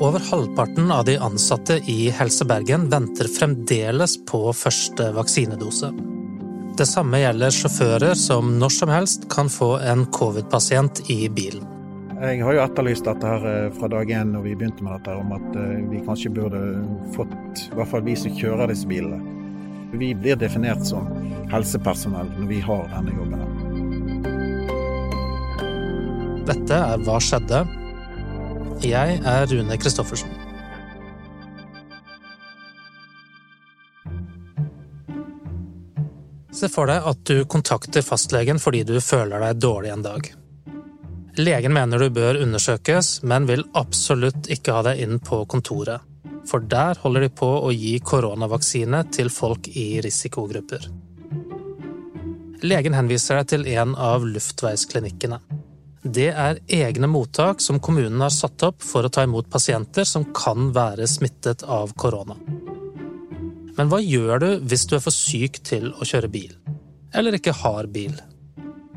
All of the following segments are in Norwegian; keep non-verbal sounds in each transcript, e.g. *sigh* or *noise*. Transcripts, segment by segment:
Over halvparten av de ansatte i Helse Bergen venter fremdeles på første vaksinedose. Det samme gjelder sjåfører som når som helst kan få en covid-pasient i bilen. Jeg har jo etterlyst dette her eh, fra dag én når vi begynte med dette, om at eh, vi kanskje burde fått, i hvert fall vi som kjører disse bilene. Vi blir definert som helsepersonell når vi har denne jobben. Dette er Hva skjedde? Jeg er Rune Christoffersen. Se for deg at du kontakter fastlegen fordi du føler deg dårlig en dag. Legen mener du bør undersøkes, men vil absolutt ikke ha deg inn på kontoret. For der holder de på å gi koronavaksine til folk i risikogrupper. Legen henviser deg til en av luftveisklinikkene. Det er egne mottak som kommunen har satt opp for å ta imot pasienter som kan være smittet av korona. Men hva gjør du hvis du er for syk til å kjøre bil? Eller ikke har bil?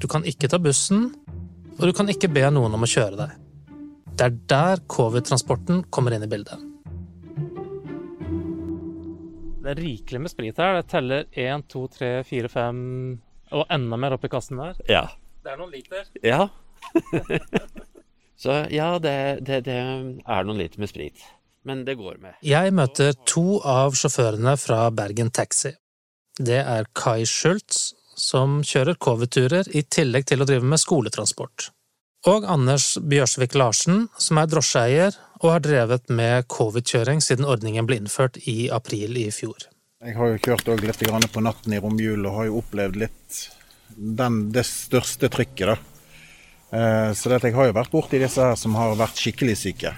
Du kan ikke ta bussen, og du kan ikke be noen om å kjøre deg. Det er der covid-transporten kommer inn i bildet. Det er rikelig med sprit her. Det teller én, to, tre, fire, fem og enda mer oppi kassen der. Ja. Det er noen liter. Ja. *laughs* Så ja, det, det, det er noen liter med sprit. Men det går med. Jeg møter to av sjåførene fra Bergen Taxi. Det er Kai Schultz, som kjører covid-turer i tillegg til å drive med skoletransport. Og Anders Bjørsvik Larsen, som er drosjeeier og har drevet med covid-kjøring siden ordningen ble innført i april i fjor. Jeg har jo kjørt litt på natten i romjula og har jo opplevd litt den, det største trykket. da. Eh, så jeg har jo vært borti disse her som har vært skikkelig syke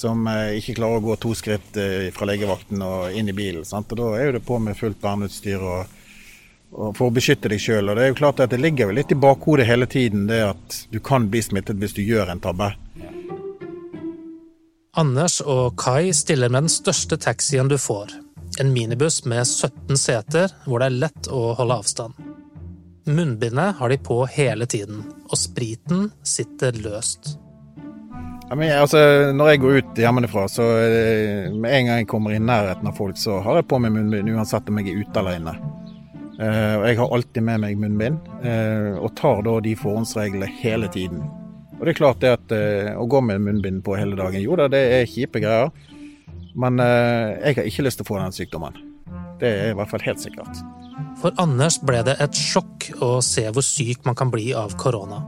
som eh, ikke klarer å gå to skritt eh, fra legevakten og inn i bilen. Og Da er jo det på med fullt verneutstyr og, og for å beskytte deg sjøl. Det er jo klart at det ligger jo litt i bakhodet hele tiden det at du kan bli smittet hvis du gjør en tabbe. Anders og Kai stiller med den største taxien du får. En minibuss med 17 seter hvor det er lett å holde avstand. Munnbindet har de på hele tiden, og spriten sitter løst. Ja, men, altså, når jeg går ut hjemmefra, så eh, med en gang jeg kommer i nærheten av folk, så har jeg på meg munnbind uansett om jeg er ute eller inne. Uh, og jeg har alltid med meg munnbind, uh, og tar da de forhåndsreglene hele tiden. Og det er klart det at uh, å gå med munnbind på hele dagen, jo da, det er kjipe greier. Men jeg har ikke lyst til å få den sykdommen. Det er i hvert fall helt sikkert. For Anders ble det et sjokk å se hvor syk man kan bli av korona.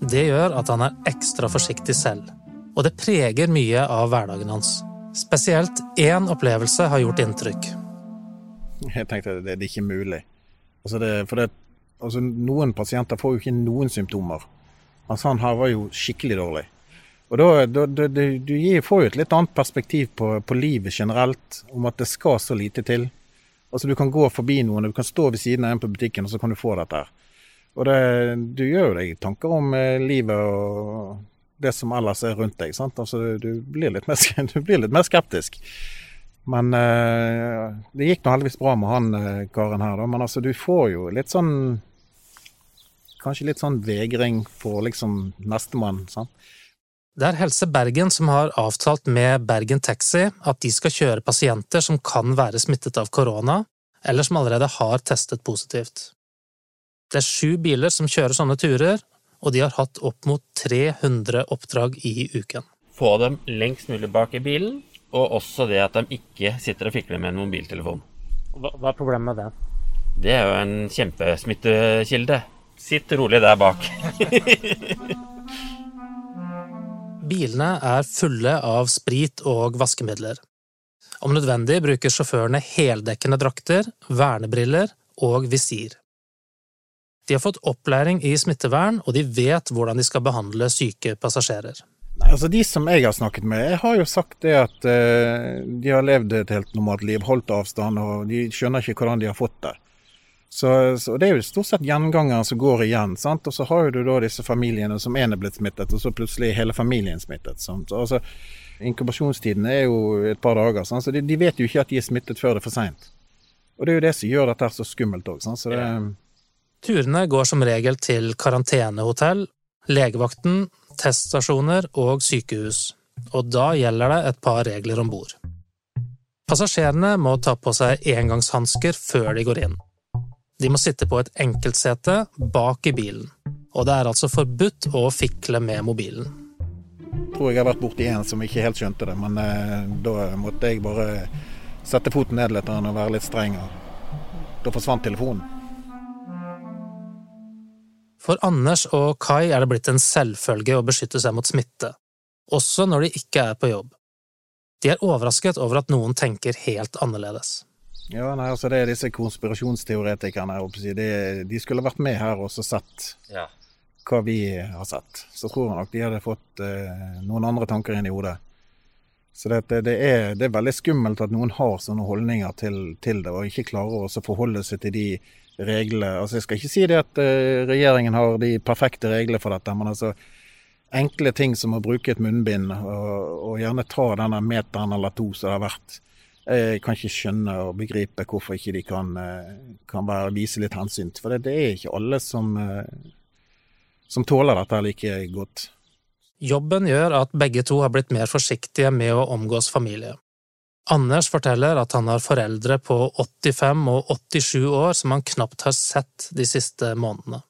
Det gjør at han er ekstra forsiktig selv og det preger mye av hverdagen hans. Spesielt én opplevelse har gjort inntrykk. Jeg tenkte at det, er ikke mulig. Altså det, for det, altså noen pasienter får jo ikke noen symptomer. Altså han her var jo skikkelig dårlig. Og da, da, da, Du får jo et litt annet perspektiv på, på, livet generelt, om at det skal så lite til. Altså Du kan gå forbi noen, du kan stå ved siden av en på butikken, og så kan du få dette. her. Og det, Du gjør jo deg tanker om eh, livet og det som ellers er rundt deg. sant? Altså, du, blir mer, *laughs* du, blir litt mer, skeptisk. Men uh, det gikk nå heldigvis bra med han uh, karen her, da. Men altså, du får jo litt sånn Kanskje litt sånn vegring for liksom nestemann. sant? Det er Helse Bergen som har avtalt med Bergen Taxi at de skal kjøre pasienter som kan være smittet av korona, eller som allerede har testet positivt. Det er sju biler som kjører sånne turer, og de har hatt opp mot 300 oppdrag i uken. Få dem lengst mulig bak i bilen, og også det at de ikke sitter og fikler med en mobiltelefon. Hva, hva er problemet med det? Det er jo en kjempesmittekilde. Sitt rolig der bak. *laughs* Bilene er fulle av sprit og vaskemidler. Om nødvendig bruker sjåførene heldekkende drakter, vernebriller og visir. De har fått opplæring i smittevern, og de vet hvordan de skal behandle syke passasjerer. Nei, altså De som jeg har snakket med, jeg har jo sagt det at uh, de har levd et helt normalt liv, holdt avstand, og de skjønner ikke hvordan de har fått det. Så, så Det er jo stort sett gjengangere som går igjen. sant? Og så har du da disse familiene som én er blitt smittet, og så plutselig hele familien smittet. sant? Altså, Inkubasjonstiden er jo et par dager, sant? så de, de, vet jo ikke at de er smittet før det er for seint. Og det er jo det som gjør dette så skummelt òg. Ja. Turene går som regel til karantenehotell, legevakten, teststasjoner og sykehus, og da gjelder det et par regler om bord. Passasjerene må ta på seg engangshansker før de går inn. De må sitte på et enkeltsete bak i bilen, og det er altså forbudt å fikle med mobilen. Jeg tror jeg har vært borti en som ikke helt skjønte det, men eh, da måtte jeg bare sette foten ned litt og være litt streng. Da forsvant telefonen. For Anders og Kai er det blitt en selvfølge å beskytte seg mot smitte, også når de ikke er på jobb. De er overrasket over at noen tenker helt annerledes. Ja, nei, altså Det er disse konspirasjonsteoretikerne. De, de skulle vært med her og sett ja. hva vi har sett. Så tror jeg nok de hadde fått eh, noen andre tanker inn i hodet. Så det, det, er, det, er, veldig skummelt at noen har sånne holdninger til, til det, og ikke klarer å forholde seg til de reglene. Altså, jeg skal ikke si det at eh, regjeringen har de perfekte reglene for dette, men altså enkle ting som å bruke et munnbind og, og gjerne ta denne meteren eller to som det har vært. Jeg kan ikke skjønne og begripe hvorfor ikke de kan, uh, kan bare vise litt hensyn. For det, det er ikke alle som, uh, som tåler dette like godt. Jobben gjør at begge to har blitt mer forsiktige med å omgås familie. Anders forteller at han har foreldre på 85 og 87 år som han knapt har sett de siste månedene.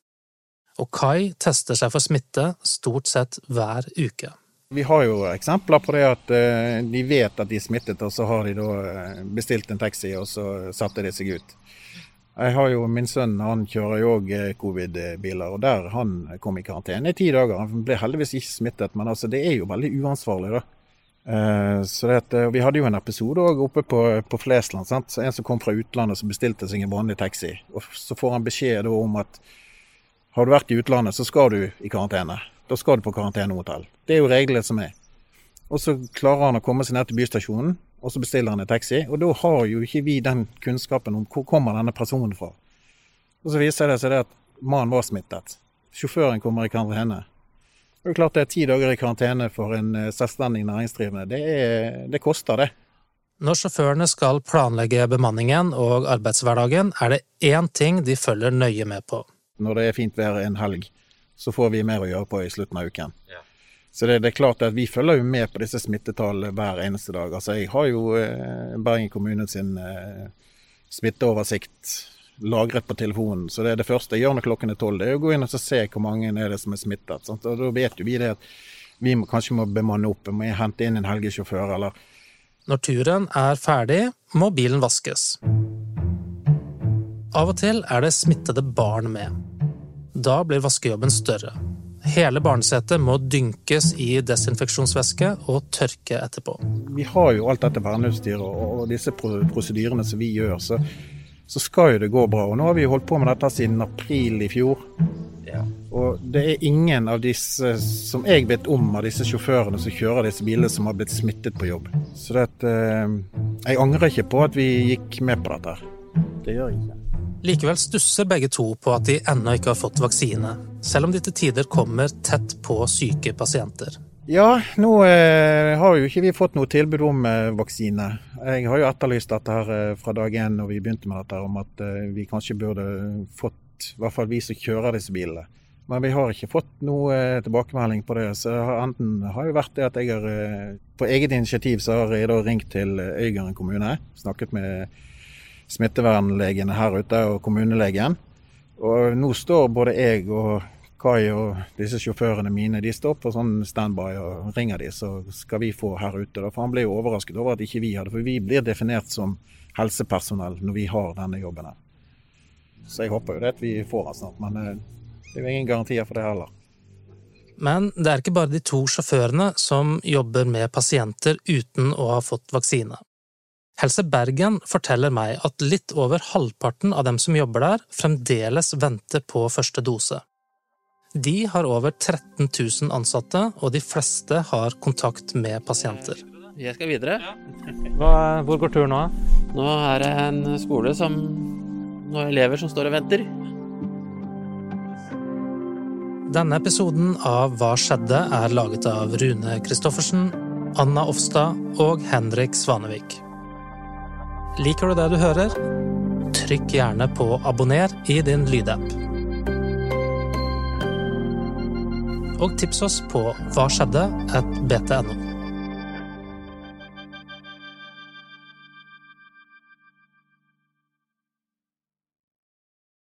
Og Kai tester seg for smitte stort sett hver uke. Vi har jo eksempler på det at eh, de vet at de er smittet, og så har de da eh, bestilt en taxi, og så satte de seg ut. Jeg har jo Min sønn han kjører jo òg eh, covid-biler, og der han kom i karantene i ti dager. Han ble heldigvis ikke smittet, men altså det er jo veldig uansvarlig, da. Så uh, Vi hadde jo en episode også oppe på, på Flesland. Sant? En som kom fra utlandet som bestilte seg en vanlig taxi. og Så får han beskjed om at har du vært i utlandet, så skal du i karantene. Da skal du på karantenehotell. Det er jo reglene som er. Og så klarer han å komme seg ned til bystasjonen, og så bestiller han en taxi. Og da har jo ikke vi den kunnskapen om hvor kommer denne personen fra. Og så viser det seg det at mannen var smittet. Sjåføren kommer i karantene. Det er klart det er ti dager i karantene for en eh, selvstendig næringsdrivende. Det, er, det koster, det. Når sjåførene skal planlegge bemanningen og arbeidshverdagen, er det én ting de følger nøye med på. Når det er fint vær en helg, så får vi mer å gjøre på i slutten av uken. Ja. Så det, det, er klart at vi følger jo med på disse smittetallene hver eneste dag. Altså Jeg har jo eh, Bergen kommune sin eh, smitteoversikt lagret på telefonen. Så det er det første jeg gjør når klokken er tolv, det er å gå inn og se hvor mange er det som er smittet. Sant? Og Da vet jo vi det at vi må, kanskje må bemanne opp, må hente inn en helgesjåfør eller Når turen er ferdig, må bilen vaskes. Av og til er det smittede barn med. Da blir vaskejobben større. Hele barnesetet må dynkes i desinfeksjonsvæske og tørke etterpå. Vi har jo alt dette verneutstyret og disse prosedyrene som vi gjør, så, så, skal jo det gå bra. Og nå har vi holdt på med dette siden april i fjor. Ja. Og det er ingen av disse som jeg vet om av disse sjåførene som kjører disse bilene, som har blitt smittet på jobb. Så det, eh, jeg angrer ikke på at vi gikk med på dette. Det gjør jeg ikke. Likevel stusser begge to på at de ennå ikke har fått vaksine, selv om de til tider kommer tett på syke pasienter. Ja, nå eh, har jo ikke vi fått noe tilbud om eh, vaksine. Jeg har jo etterlyst dette her eh, fra dag én når vi begynte med dette, om at eh, vi kanskje burde fått, i hvert fall vi som kjører disse bilene. Men vi har ikke fått noe eh, tilbakemelding på det. Så enten har jo vært det at jeg har på eget initiativ så har jeg da ringt til Øygarden kommune, snakket med smittevernlegene her ute og kommunelegen. Og nå står både jeg og Kai og disse sjåførene mine de står på sånn standby og ringer de, så skal vi få her ute. For han ble jo overrasket over at ikke vi hadde, for vi blir definert som helsepersonell når vi har denne jobben her. Så jeg håper jo det at vi får han snart, men eh, det er jo ingen garantier for det heller. Men det er ikke bare de to sjåførene som jobber med pasienter uten å ha fått vaksine. Helse Bergen forteller meg at litt over halvparten av dem som jobber der, fremdeles venter på første dose. De har over 13 000 ansatte, og de fleste har kontakt med pasienter. Jeg skal videre. Hva, hvor går turen nå? Nå er det en skole som Noen elever som står og venter. Denne episoden av Hva skjedde? er laget av Rune Christoffersen, Anna Offstad og Henrik Svanevik. Liker du det du hører? Trykk gjerne på abonner i din lydapp. Og tips oss på hva skjedde at btno.